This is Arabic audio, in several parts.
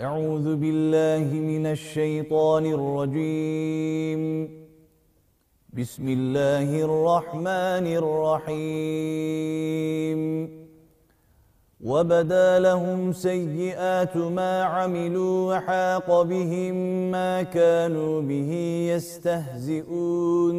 أعوذ بالله من الشيطان الرجيم. بسم الله الرحمن الرحيم. وبدا لهم سيئات ما عملوا وحاق بهم ما كانوا به يستهزئون.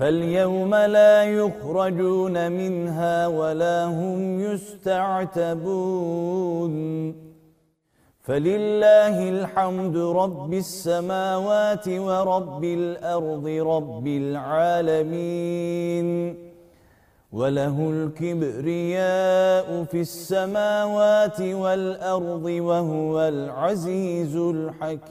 فاليوم لا يخرجون منها ولا هم يستعتبون. فلله الحمد رب السماوات ورب الأرض رب العالمين. وله الكبرياء في السماوات والأرض وهو العزيز الحكيم.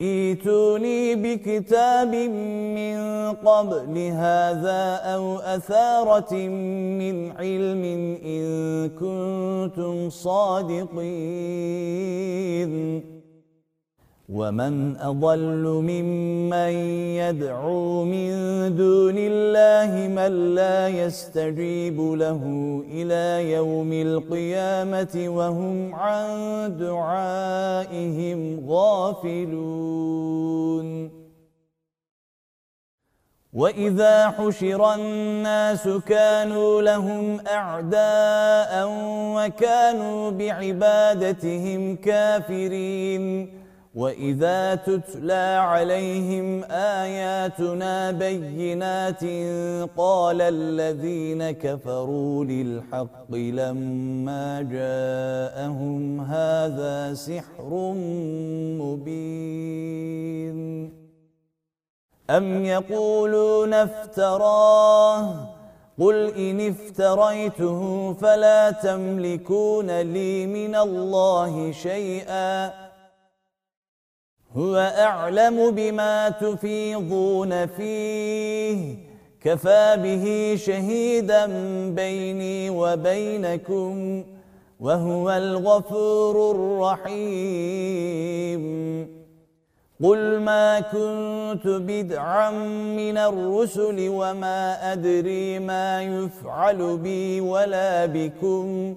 ايتوني بكتاب من قبل هذا أو أثارة من علم إن كنتم صادقين. ومن أضل ممن يدعو من دون الله من لا يستجيب له إلى يوم القيامة وهم عن دعائهم غافلون وإذا حشر الناس كانوا لهم أعداء وكانوا بعبادتهم كافرين وإذا تتلى عليهم آياتنا بينات قال الذين كفروا للحق لما جاءهم هذا سحر مبين أم يقولون افتراه قل إن افتريته فلا تملكون لي من الله شيئا هو أعلم بما تفيضون فيه. كفى به شهيدا بيني وبينكم وهو الغفور الرحيم. قل ما كنت بدعا من الرسل وما أدري ما يفعل بي ولا بكم.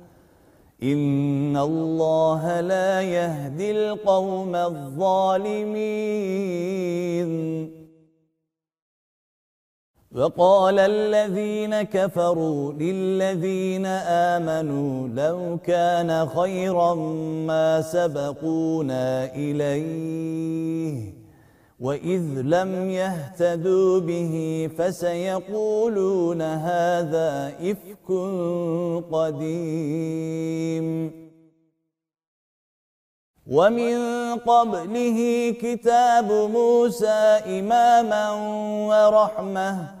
إن الله لا يهدي القوم الظالمين. وقال الذين كفروا للذين آمنوا لو كان خيرا ما سبقونا إليه. وإذ لم يهتدوا به فسيقولون هذا إفك قديم. ومن قبله كتاب موسى إماما ورحمة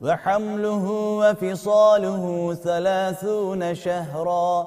وحمله وفصاله ثلاثون شهرا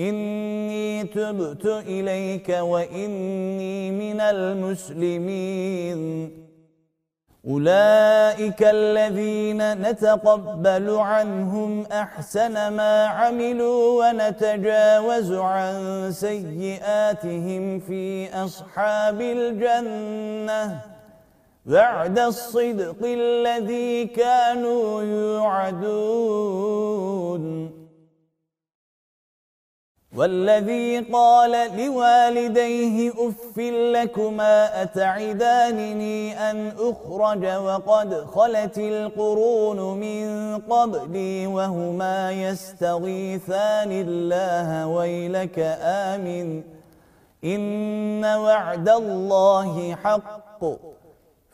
إني تبت إليك وإني من المسلمين. أولئك الذين نتقبل عنهم أحسن ما عملوا ونتجاوز عن سيئاتهم في أصحاب الجنة. بعد الصدق الذي كانوا يوعدون. والذي قال لوالديه أف لكما أتعدانني أن أخرج وقد خلت القرون من قبلي وهما يستغيثان الله ويلك آمن إن وعد الله حق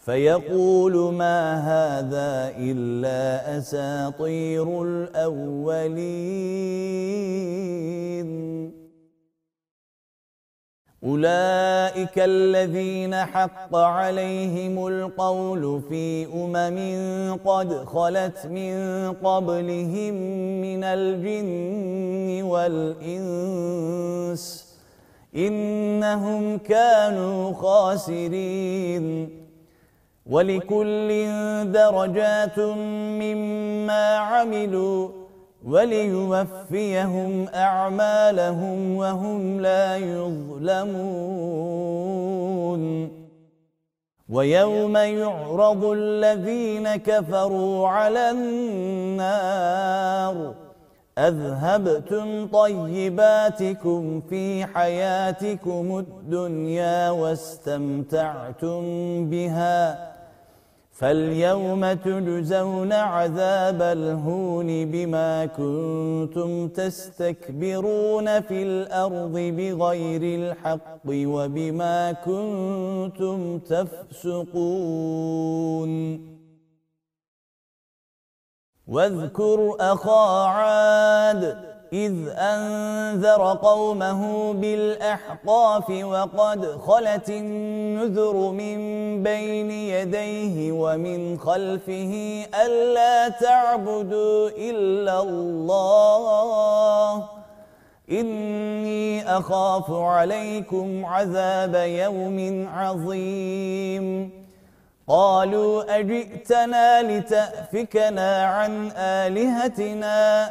فيقول ما هذا إلا أساطير الأولين. أولئك الذين حق عليهم القول في أمم قد خلت من قبلهم من الجن والإنس إنهم كانوا خاسرين. ولكل درجات مما عملوا وليوفيهم أعمالهم وهم لا يظلمون. ويوم يعرض الذين كفروا على النار. أذهبتم طيباتكم في حياتكم الدنيا واستمتعتم بها. فاليوم تجزون عذاب الهون بما كنتم تستكبرون في الأرض بغير الحق وبما كنتم تفسقون. واذكر أخا عاد إذ أنذر قومه بالأحقاف وقد خلت النذر من بين يديه ومن خلفه ألا تعبدوا إلا الله. إني أخاف عليكم عذاب يوم عظيم. قالوا أجئتنا لتأفكنا عن آلهتنا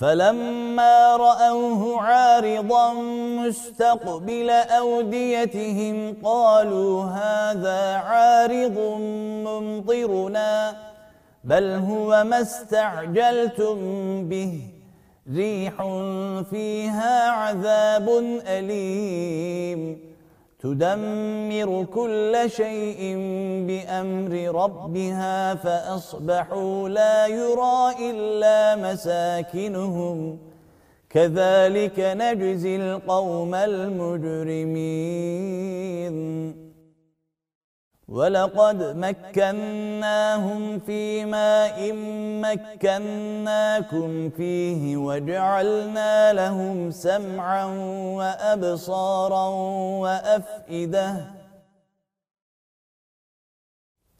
فلما رأوه عارضا مستقبل أوديتهم قالوا هذا عارض ممطرنا بل هو ما استعجلتم به. ريح فيها عذاب أليم. تدمر كل شيء بأمر ربها فأصبحوا لا يرى إلا مساكنهم. كذلك نجزي القوم المجرمين. ولقد مكناهم في ماء مكناكم فيه وجعلنا لهم سمعا وأبصارا وأفئدة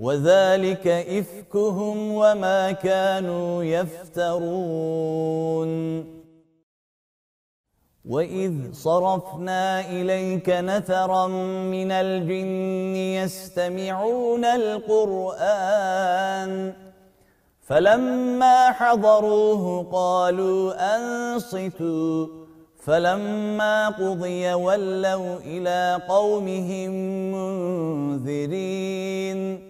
وذلك إفكهم وما كانوا يفترون. وإذ صرفنا إليك نثرا من الجن يستمعون القرآن فلما حضروه قالوا أنصتوا فلما قضي ولوا إلى قومهم منذرين.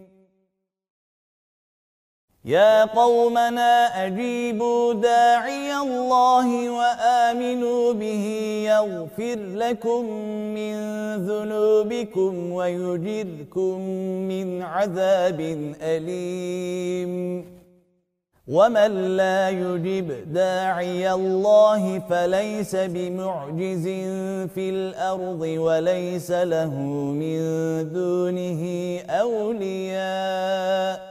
يا قومنا أجيبوا داعي الله وآمنوا به يغفر لكم من ذنوبكم ويجركم من عذاب أليم. ومن لا يجب داعي الله فليس بمعجز في الأرض وليس له من دونه أولياء.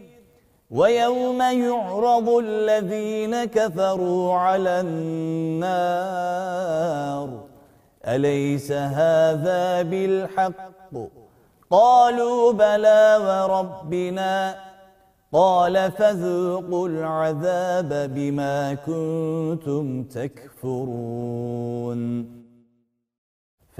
ويوم يعرض الذين كفروا على النار. أليس هذا بالحق؟ قالوا بلى وربنا. قال فذوقوا العذاب بما كنتم تكفرون.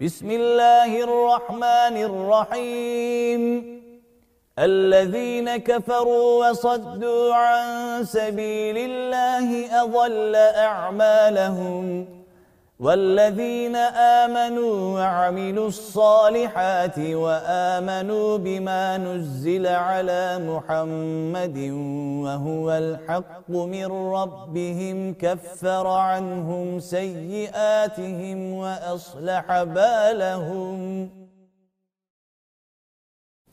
بسم الله الرحمن الرحيم الذين كفروا وصدوا عن سبيل الله أضل أعمالهم والذين آمنوا وعملوا الصالحات وآمنوا بما نزل على محمد وهو الحق من ربهم كفر عنهم سيئاتهم وأصلح بالهم.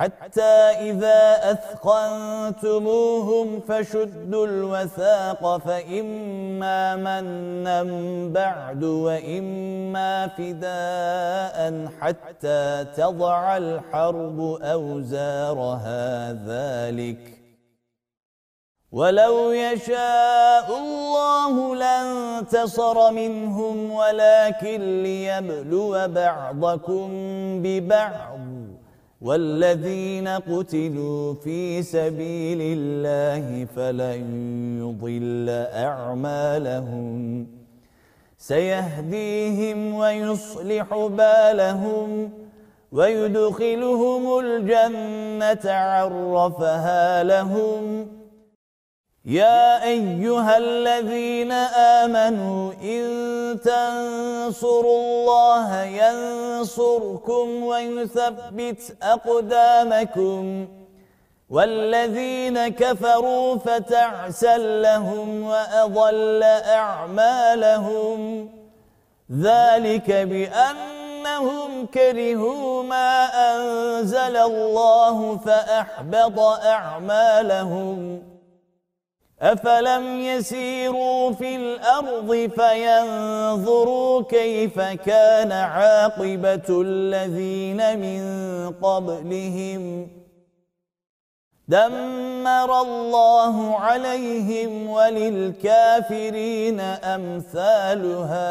حتى إذا أثقنتموهم فشدوا الوثاق فإما منا بعد وإما فداء حتى تضع الحرب أوزارها ذلك. ولو يشاء الله لانتصر منهم ولكن ليبلو بعضكم ببعض. والذين قتلوا في سبيل الله فلن يضل أعمالهم. سيهديهم ويصلح بالهم ويدخلهم الجنة عرفها لهم. يا أيها الذين آمنوا إن تنصروا الله ينصركم ويثبت أقدامكم والذين كفروا فتعسا لهم وأضل أعمالهم ذلك بأنهم كرهوا ما أنزل الله فأحبط أعمالهم أفلم يسيروا في الأرض فينظروا كيف كان عاقبة الذين من قبلهم دمر الله عليهم وللكافرين أمثالها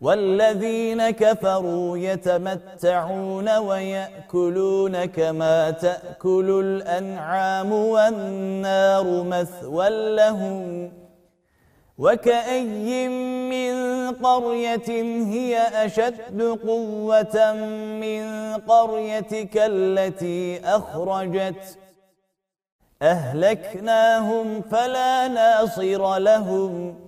والذين كفروا يتمتعون ويأكلون كما تأكل الأنعام والنار مثوى لهم وكأي من قرية هي أشد قوة من قريتك التي أخرجت أهلكناهم فلا ناصر لهم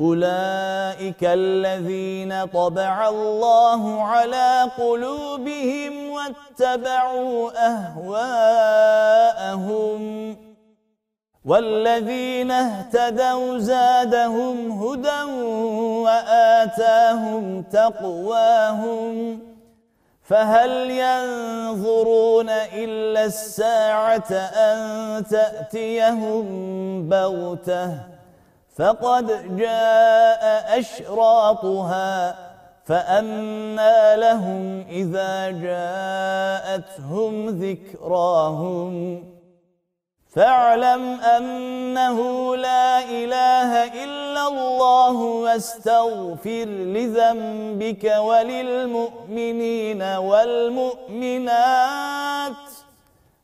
أولئك الذين طبع الله على قلوبهم واتبعوا أهواءهم والذين اهتدوا زادهم هدى وآتاهم تقواهم فهل ينظرون إلا الساعة أن تأتيهم بغتة فقد جاء أشراطها فأنا لهم إذا جاءتهم ذكراهم. فاعلم أنه لا إله إلا الله واستغفر لذنبك وللمؤمنين والمؤمنات.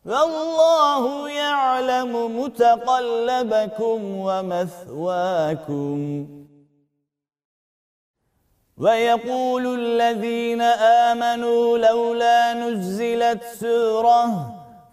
والله يعلم متقلبكم ومثواكم. ويقول الذين آمنوا لولا نزلت سورة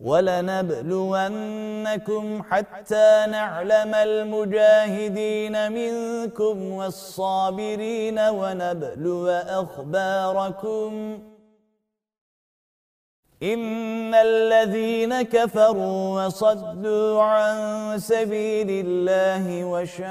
ولنبلونكم حتى نعلم المجاهدين منكم والصابرين ونبلو أخباركم. إن الذين كفروا وصدوا عن سبيل الله وشاقوا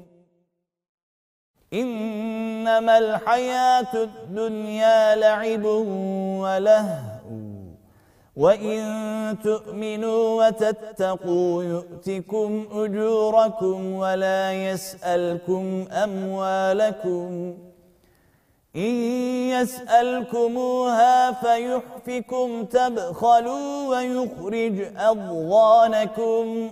إنما الحياة الدنيا لعب ولهو. وإن تؤمنوا وتتقوا يؤتكم أجوركم ولا يسألكم أموالكم. إن يسألكموها فيحفكم تبخلوا ويخرج أضغانكم.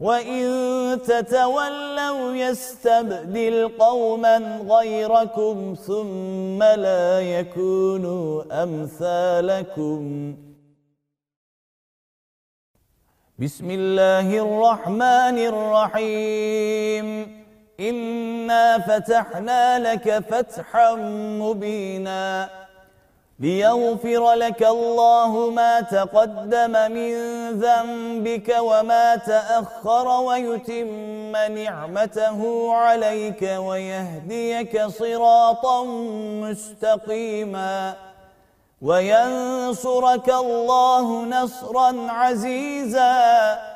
وإن تتولوا يستبدل قوما غيركم ثم لا يكونوا أمثالكم. بسم الله الرحمن الرحيم. إنا فتحنا لك فتحا مبينا. ليغفر لك الله ما تقدم من ذنبك وما تأخر ويتم نعمته عليك ويهديك صراطا مستقيما وينصرك الله نصرا عزيزا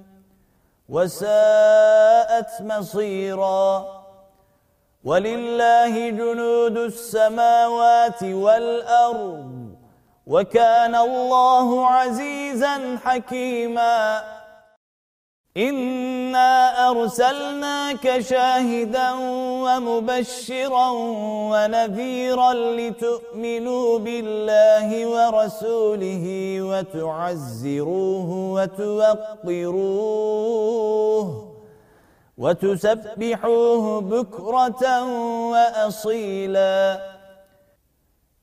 وساءت مصيرا. ولله جنود السماوات والأرض وكان الله عزيزا حكيما. إنا أرسلناك شاهدا ومبشرا ونذيرا لتؤمنوا بالله ورسوله وتعزروه وتوقروه وتسبحوه بكرة وأصيلاً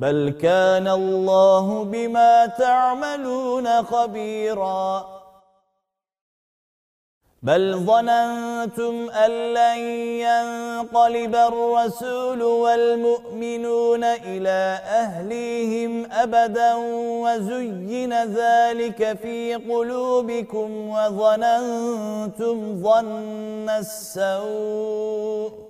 بل كان الله بما تعملون خبيرا. بل ظننتم أن لن ينقلب الرسول والمؤمنون إلى أهليهم أبدا وزين ذلك في قلوبكم وظننتم ظن السوء.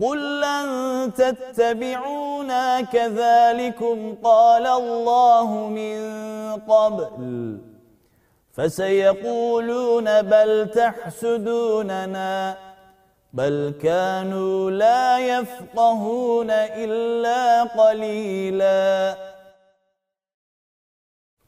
قل لن تتبعونا كذلكم قال الله من قبل فسيقولون بل تحسدوننا بل كانوا لا يفقهون إلا قليلاً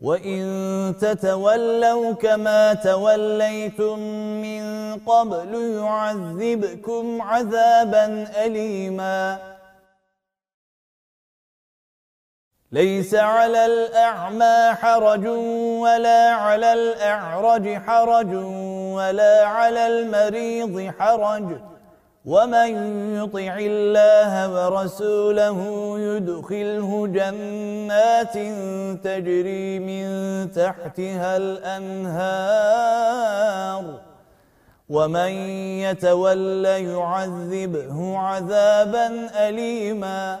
وَإِن تَتَوَلَّوْا كَمَا تَوَلَّيْتُم مِّن قَبْلُ يُعَذِّبْكُمْ عَذَابًا أَلِيمًا لَيْسَ عَلَى الْأَعْمَى حَرَجٌ وَلَا عَلَى الْأَعْرَجِ حَرَجٌ وَلَا عَلَى الْمَرِيضِ حَرَجٌ ومن يطع الله ورسوله يدخله جنات تجري من تحتها الأنهار ومن يتولى يعذبه عذابا أليماً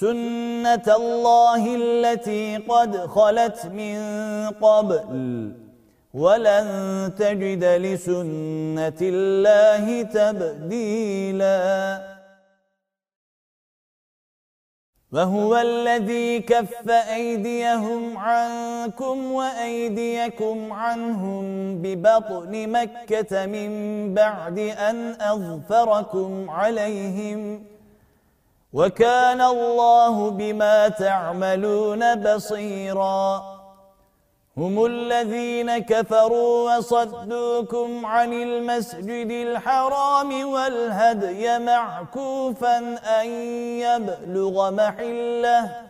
سنة الله التي قد خلت من قبل. ولن تجد لسنة الله تبديلا. وهو الذي كف أيديهم عنكم وأيديكم عنهم ببطن مكة من بعد أن أظفركم عليهم وكان الله بما تعملون بصيرا. هم الذين كفروا وصدوكم عن المسجد الحرام والهدي معكوفا أن يبلغ محله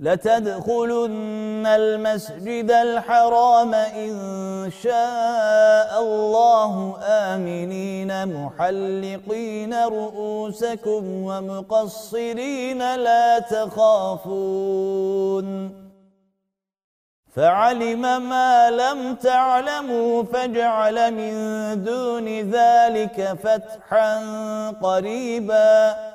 لتدخلن المسجد الحرام إن شاء الله آمنين محلقين رؤوسكم ومقصرين لا تخافون. فعلم ما لم تعلموا فاجعل من دون ذلك فتحا قريباً.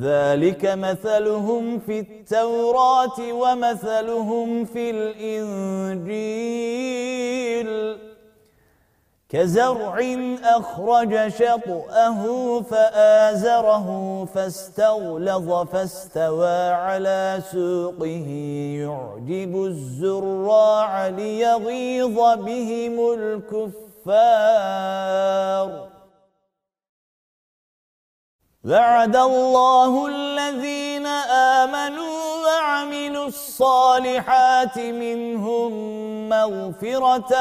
ذلك مثلهم في التوراة ومثلهم في الإنجيل. كزرع أخرج شطأه فآزره فاستغلظ فاستوى على سوقه. يعجب الزراع ليغيظ بهم الكفار. وعد الله الذين آمنوا وعملوا الصالحات منهم مغفرة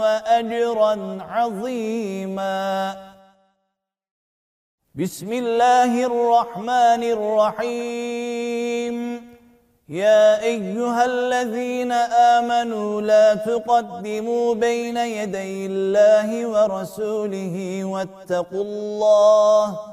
وأجرا عظيما. بسم الله الرحمن الرحيم. يا أيها الذين آمنوا لا تقدموا بين يدي الله ورسوله واتقوا الله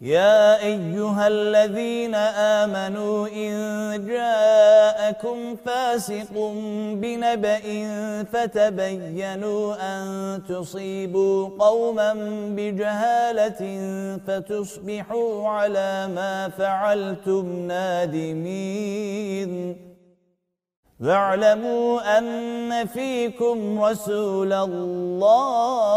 يا أيها الذين آمنوا إن جاءكم فاسق بنبأ فتبينوا أن تصيبوا قوما بجهالة فتصبحوا على ما فعلتم نادمين. واعلموا أن فيكم رسول الله.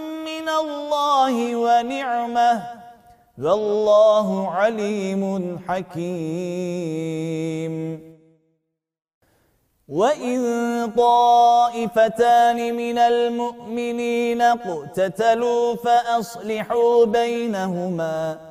من الله ونعمة. والله عليم حكيم. وَإِن طَائِفَتَانِ مِنَ الْمُؤْمِنِينَ اقْتَتَلُوا فَأَصْلِحُوا بَيْنَهُمَا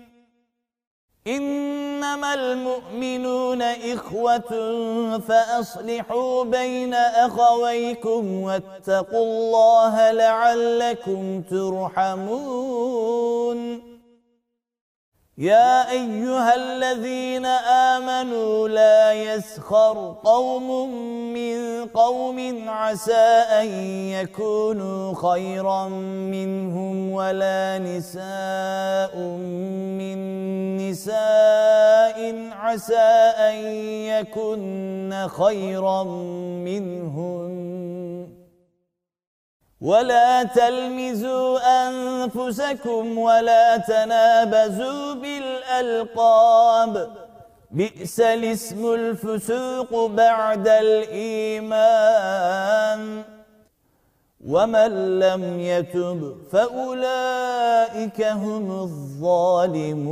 إِنَّمَا الْمُؤْمِنُونَ إِخْوَةٌ فَأَصْلِحُوا بَيْنَ أَخَوَيْكُمْ وَاتَّقُوا اللَّهَ لَعَلَّكُمْ تُرْحَمُونَ يا أيها الذين آمنوا لا يسخر قوم من قوم عسى أن يكونوا خيرا منهم ولا نساء من نساء عسى أن يكن خيرا منهم ولا تلمزوا أنفسكم ولا تنابزوا بالألقاب. بئس الاسم الفسوق بعد الإيمان. ومن لم يتب فأولئك هم الظالمون.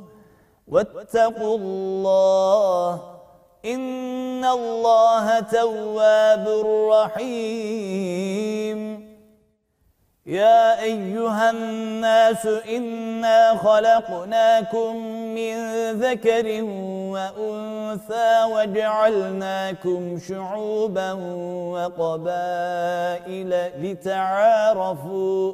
واتقوا الله إن الله تواب رحيم. يا أيها الناس إنا خلقناكم من ذكر وأنثى وجعلناكم شعوبا وقبائل لتعارفوا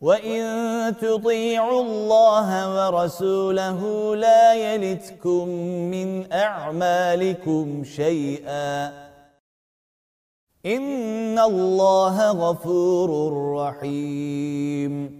وَإِن تُطِيعُوا اللَّهَ وَرَسُولَهُ لَا يَلِتْكُم مِّنْ أَعْمَالِكُمْ شَيْئًا إِنَّ اللَّهَ غَفُورٌ رَّحِيمٌ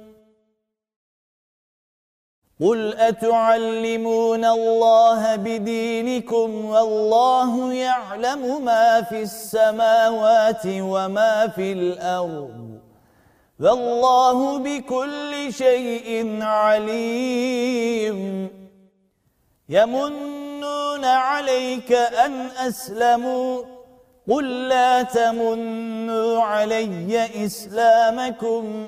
قل أتعلمون الله بدينكم والله يعلم ما في السماوات وما في الأرض والله بكل شيء عليم يمنون عليك أن أسلموا قل لا تمنوا علي إسلامكم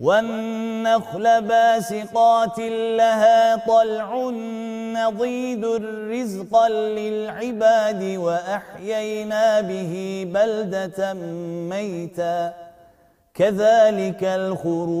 والنخل باسقات لها طلع نضيد رزقا للعباد وأحيينا به بلدة ميتاً. كذلك الخروج.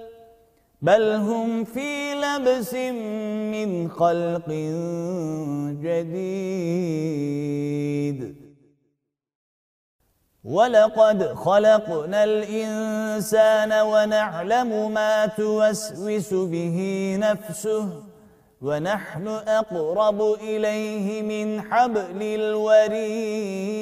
بل هم في لبس من خلق جديد. ولقد خلقنا الإنسان ونعلم ما توسوس به نفسه ونحن أقرب إليه من حبل الوريد.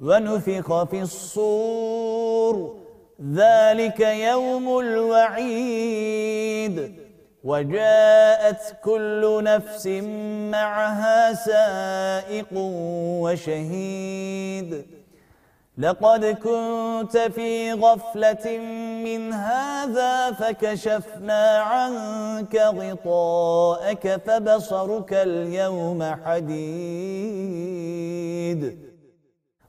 ونفخ في الصور. ذلك يوم الوعيد. وجاءت كل نفس معها سائق وشهيد. لقد كنت في غفلة من هذا فكشفنا عنك غطاءك فبصرك اليوم حديد.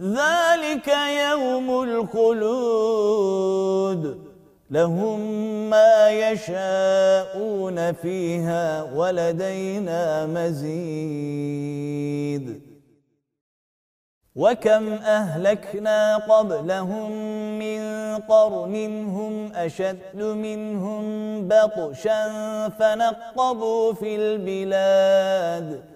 ذلك يوم الخلود. لهم ما يشاءون فيها ولدينا مزيد. وكم أهلكنا قبلهم من قرن هم أشد منهم بطشا فنقضوا في البلاد.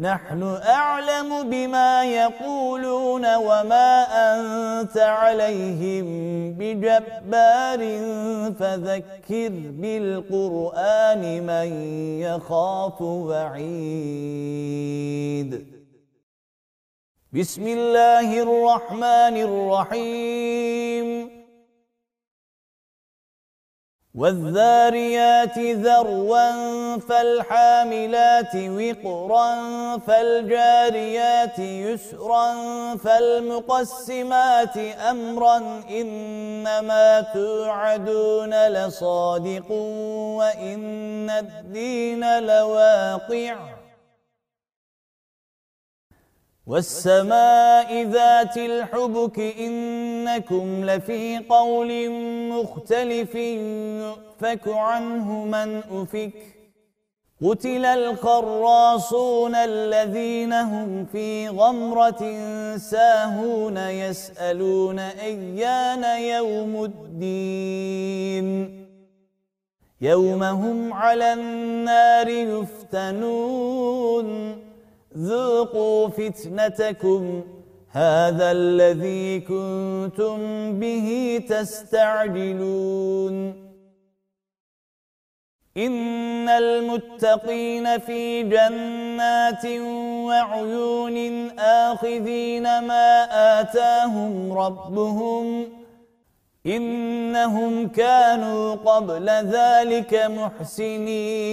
نحن أعلم بما يقولون وما أنت عليهم بجبار فذكر بالقرآن من يخاف وعيد. بسم الله الرحمن الرحيم. والذاريات ذروا فالحاملات وقرا فالجاريات يسرا فالمقسمات أمرا إنما توعدون لصادق وإن الدين لواقع. والسماء ذات الحبك إنكم لفي قول مختلف يؤفك عنه من أفك. قتل الخراصون الذين هم في غمرة ساهون يسألون أيان يوم الدين. يوم هم على النار يفتنون. ذوقوا فتنتكم هذا الذي كنتم به تستعجلون إن المتقين في جنات وعيون آخذين ما آتاهم ربهم إنهم كانوا قبل ذلك محسنين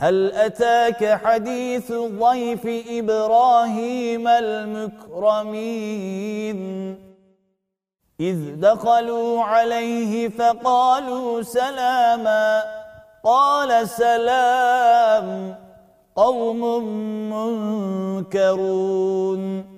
هل أتاك حديث ضيف إبراهيم المكرمين؟ إذ دخلوا عليه فقالوا سلاما. قال سلام قوم منكرون.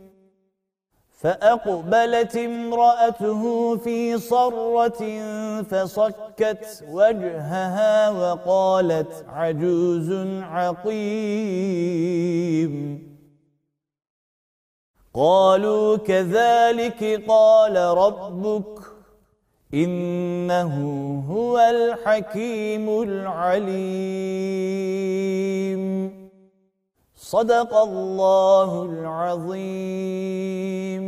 فأقبلت امرأته في صرة فصكت وجهها وقالت عجوز عقيم. قالوا كذلك قال ربك إنه هو الحكيم العليم. صدق الله العظيم.